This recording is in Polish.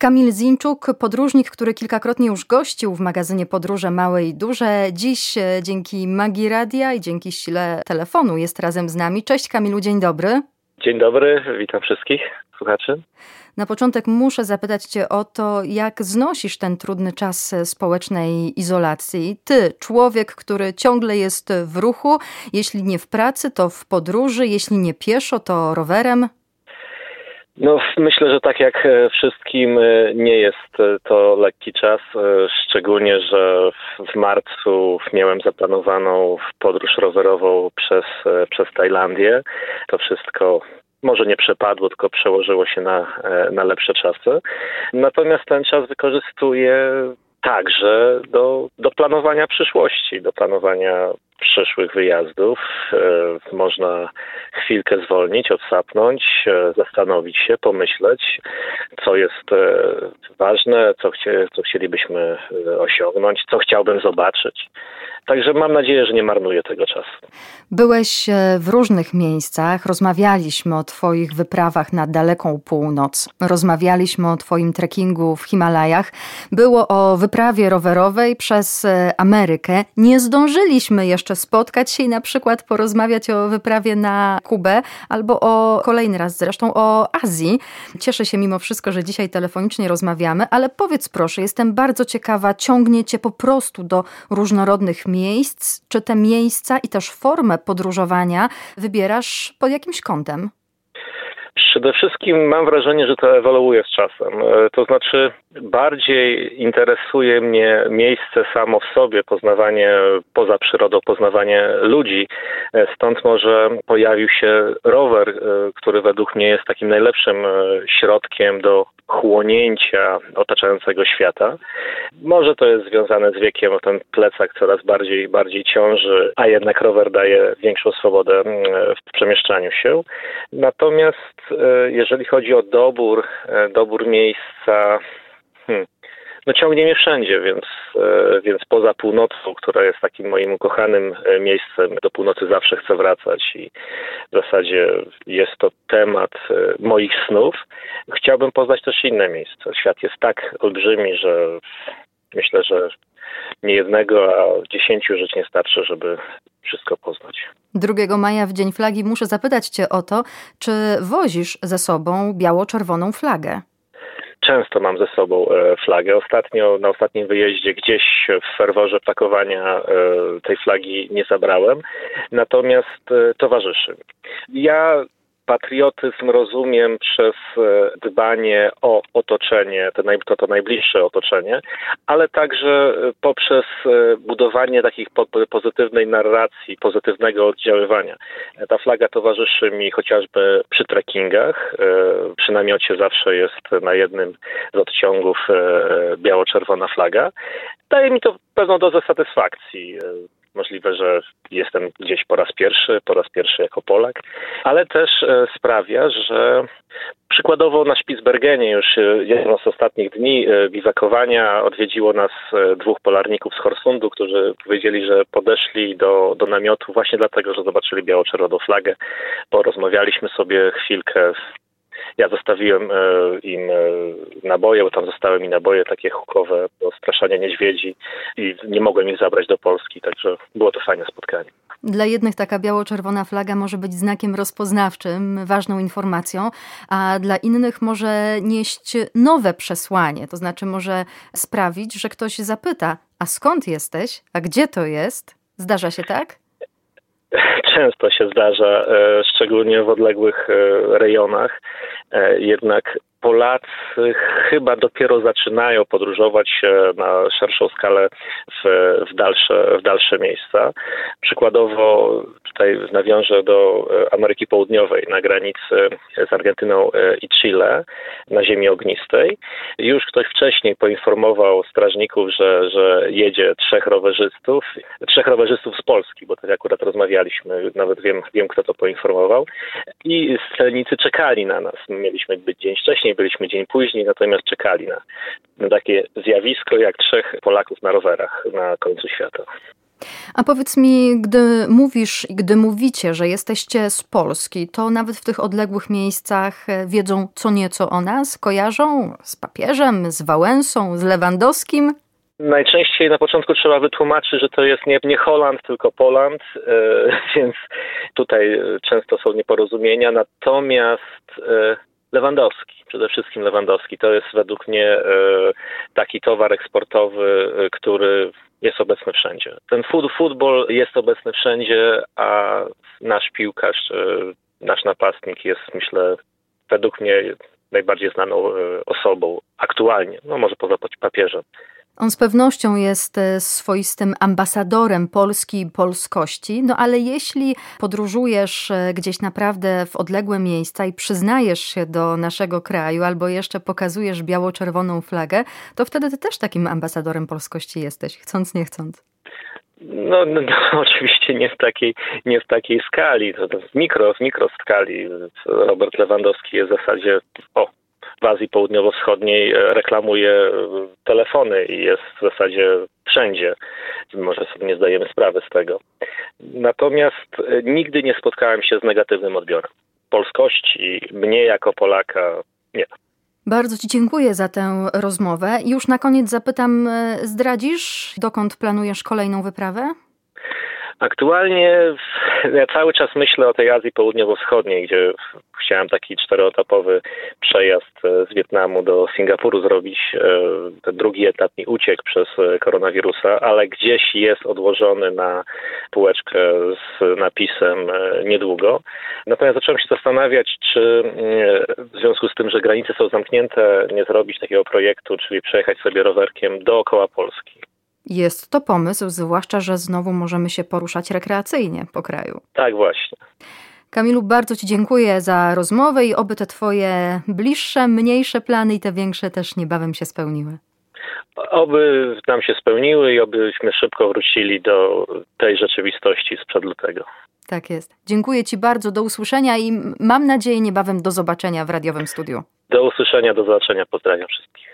Kamil Zinczuk, podróżnik, który kilkakrotnie już gościł w magazynie Podróże Małe i Duże. Dziś e, dzięki magii radia i dzięki sile telefonu jest razem z nami. Cześć Kamilu, dzień dobry. Dzień dobry, witam wszystkich słuchaczy. Na początek muszę zapytać Cię o to, jak znosisz ten trudny czas społecznej izolacji. Ty, człowiek, który ciągle jest w ruchu, jeśli nie w pracy, to w podróży, jeśli nie pieszo, to rowerem. No, myślę, że tak jak e, wszystkim e, nie jest e, to lekki czas, szczególnie, że w marcu miałem zaplanowaną podróż rowerową przez, przez Tajlandię. To wszystko może nie przepadło, tylko przełożyło się na, na lepsze czasy. Natomiast ten czas wykorzystuję także do, do planowania przyszłości, do planowania przyszłych wyjazdów. E, można chwilkę zwolnić, odsapnąć, e, zastanowić się, pomyśleć, co jest e, ważne, co, co chcielibyśmy osiągnąć, co chciałbym zobaczyć. Także mam nadzieję, że nie marnuję tego czasu. Byłeś w różnych miejscach, rozmawialiśmy o Twoich wyprawach na daleką północ, rozmawialiśmy o Twoim trekkingu w Himalajach, było o wyprawie rowerowej przez Amerykę. Nie zdążyliśmy jeszcze jeszcze spotkać się i na przykład porozmawiać o wyprawie na Kubę albo o kolejny raz zresztą o Azji. Cieszę się mimo wszystko, że dzisiaj telefonicznie rozmawiamy, ale powiedz proszę, jestem bardzo ciekawa, ciągnie cię po prostu do różnorodnych miejsc, czy te miejsca i też formę podróżowania wybierasz pod jakimś kątem? Przede wszystkim mam wrażenie, że to ewoluuje z czasem. E, to znaczy, bardziej interesuje mnie miejsce samo w sobie, poznawanie poza przyrodą, poznawanie ludzi. E, stąd może pojawił się rower, e, który według mnie jest takim najlepszym środkiem do chłonięcia otaczającego świata. Może to jest związane z wiekiem, ten plecak coraz bardziej bardziej ciąży, a jednak rower daje większą swobodę mm, w przemieszczaniu się. Natomiast e, jeżeli chodzi o dobór, e, dobór miejsca, hmm, no ciągnie mnie wszędzie, więc, e, więc poza północą, która jest takim moim ukochanym e, miejscem, do północy zawsze chcę wracać i w zasadzie jest to temat e, moich snów. Chciałbym poznać też inne miejsca. Świat jest tak olbrzymi, że myślę, że nie jednego, a dziesięciu żyć nie starczy, żeby wszystko poznać. 2 maja w Dzień Flagi muszę zapytać Cię o to, czy wozisz ze sobą biało-czerwoną flagę? Często mam ze sobą e, flagę. Ostatnio, na ostatnim wyjeździe gdzieś w ferworze pakowania e, tej flagi nie zabrałem, natomiast e, towarzyszy. Ja patriotyzm rozumiem przez e, dbanie o otoczenie, to, to, najbliższe otoczenie, ale także e, poprzez e, budowanie takich pozytywnej narracji, pozytywnego oddziaływania. Ta flaga towarzyszy mi chociażby przy trekkingach. Przy namiocie zawsze jest na jednym z odciągów biało-czerwona flaga. Daje mi to pewną dozę satysfakcji. Możliwe, że jestem gdzieś po raz pierwszy, po raz pierwszy jako Polak, ale też e, sprawia, że przykładowo na Spitsbergenie już e, jedno z ostatnich dni e, biwakowania odwiedziło nas dwóch polarników z Horsundu, którzy powiedzieli, że podeszli do, do namiotu właśnie dlatego, że zobaczyli biało-czerwoną flagę. Porozmawialiśmy sobie chwilkę ja zostawiłem e, im e, naboje, bo tam zostały mi naboje takie hukowe do straszania niedźwiedzi i nie mogłem ich zabrać do Polski, także było to fajne spotkanie. Dla jednych taka biało-czerwona flaga może być znakiem rozpoznawczym, ważną informacją, a dla innych może nieść nowe przesłanie, to znaczy może sprawić, że ktoś zapyta, a skąd jesteś, a gdzie to jest? Zdarza się tak? Często się zdarza, e, szczególnie w odległych rejonach. E, jednak Polacy chyba dopiero zaczynają podróżować na szerszą skalę w, w, dalsze, w dalsze miejsca. Przykładowo tutaj nawiążę do Ameryki Południowej na granicy z Argentyną i Chile na ziemi ognistej. Już ktoś wcześniej poinformował strażników, że, że jedzie trzech rowerzystów, trzech rowerzystów z Polski, bo tak akurat rozmawialiśmy, nawet wiem, wiem kto to poinformował. I celnicy czekali na nas. Mieliśmy być dzień wcześniej, byliśmy dzień później, natomiast czekali na, na takie zjawisko jak trzech Polaków na rowerach na końcu świata. A powiedz mi, gdy mówisz i gdy mówicie, że jesteście z Polski, to nawet w tych odległych miejscach e, wiedzą co nieco o nas? Kojarzą z papieżem, z Wałęsą, z Lewandowskim? Najczęściej na początku trzeba wytłumaczyć, że to jest nie, nie Holand, tylko Poland, e, więc tutaj często są nieporozumienia. Natomiast e, Lewandowski, przede wszystkim Lewandowski, to jest według mnie e, taki towar eksportowy, e, który jest obecny wszędzie. Ten futbol jest obecny wszędzie, a nasz piłkarz, e, nasz napastnik jest, myślę, według mnie najbardziej znaną osobą aktualnie, no może poza papieżem. On z pewnością jest e, swoistym ambasadorem Polski i polskości, no ale jeśli podróżujesz e, gdzieś naprawdę w odległe miejsca i przyznajesz się do naszego kraju albo jeszcze pokazujesz biało-czerwoną flagę, to wtedy ty też takim ambasadorem polskości jesteś, chcąc nie chcąc. No, no, no, oczywiście nie w takiej, nie w takiej skali, to, to w mikro, w mikro skali. Robert Lewandowski jest w zasadzie, o, w Azji Południowo-Wschodniej e, reklamuje e, telefony i jest w zasadzie wszędzie. Może sobie nie zdajemy sprawy z tego. Natomiast e, nigdy nie spotkałem się z negatywnym odbiorem. Polskości, mnie jako Polaka, nie. Bardzo Ci dziękuję za tę rozmowę. Już na koniec zapytam, zdradzisz, dokąd planujesz kolejną wyprawę? Aktualnie ja cały czas myślę o tej Azji Południowo-Wschodniej, gdzie chciałem taki czteroetapowy przejazd e, z Wietnamu do Singapuru zrobić. E, ten drugi etap mi uciekł przez e, koronawirusa, ale gdzieś jest odłożony na półeczkę z napisem niedługo. Natomiast zacząłem się zastanawiać, czy w związku z tym, że granice są zamknięte, nie zrobić takiego projektu, czyli przejechać sobie rowerkiem dookoła Polski. Jest to pomysł, zwłaszcza, że znowu możemy się poruszać rekreacyjnie po kraju. Tak, właśnie. Kamilu, bardzo Ci dziękuję za rozmowę i oby te Twoje bliższe, mniejsze plany i te większe też niebawem się spełniły. Oby nam się spełniły i obyśmy szybko wrócili do tej rzeczywistości sprzed lutego. Tak jest. Dziękuję Ci bardzo, do usłyszenia i mam nadzieję niebawem do zobaczenia w radiowym studiu. Do usłyszenia, do zobaczenia. Pozdrawiam wszystkich.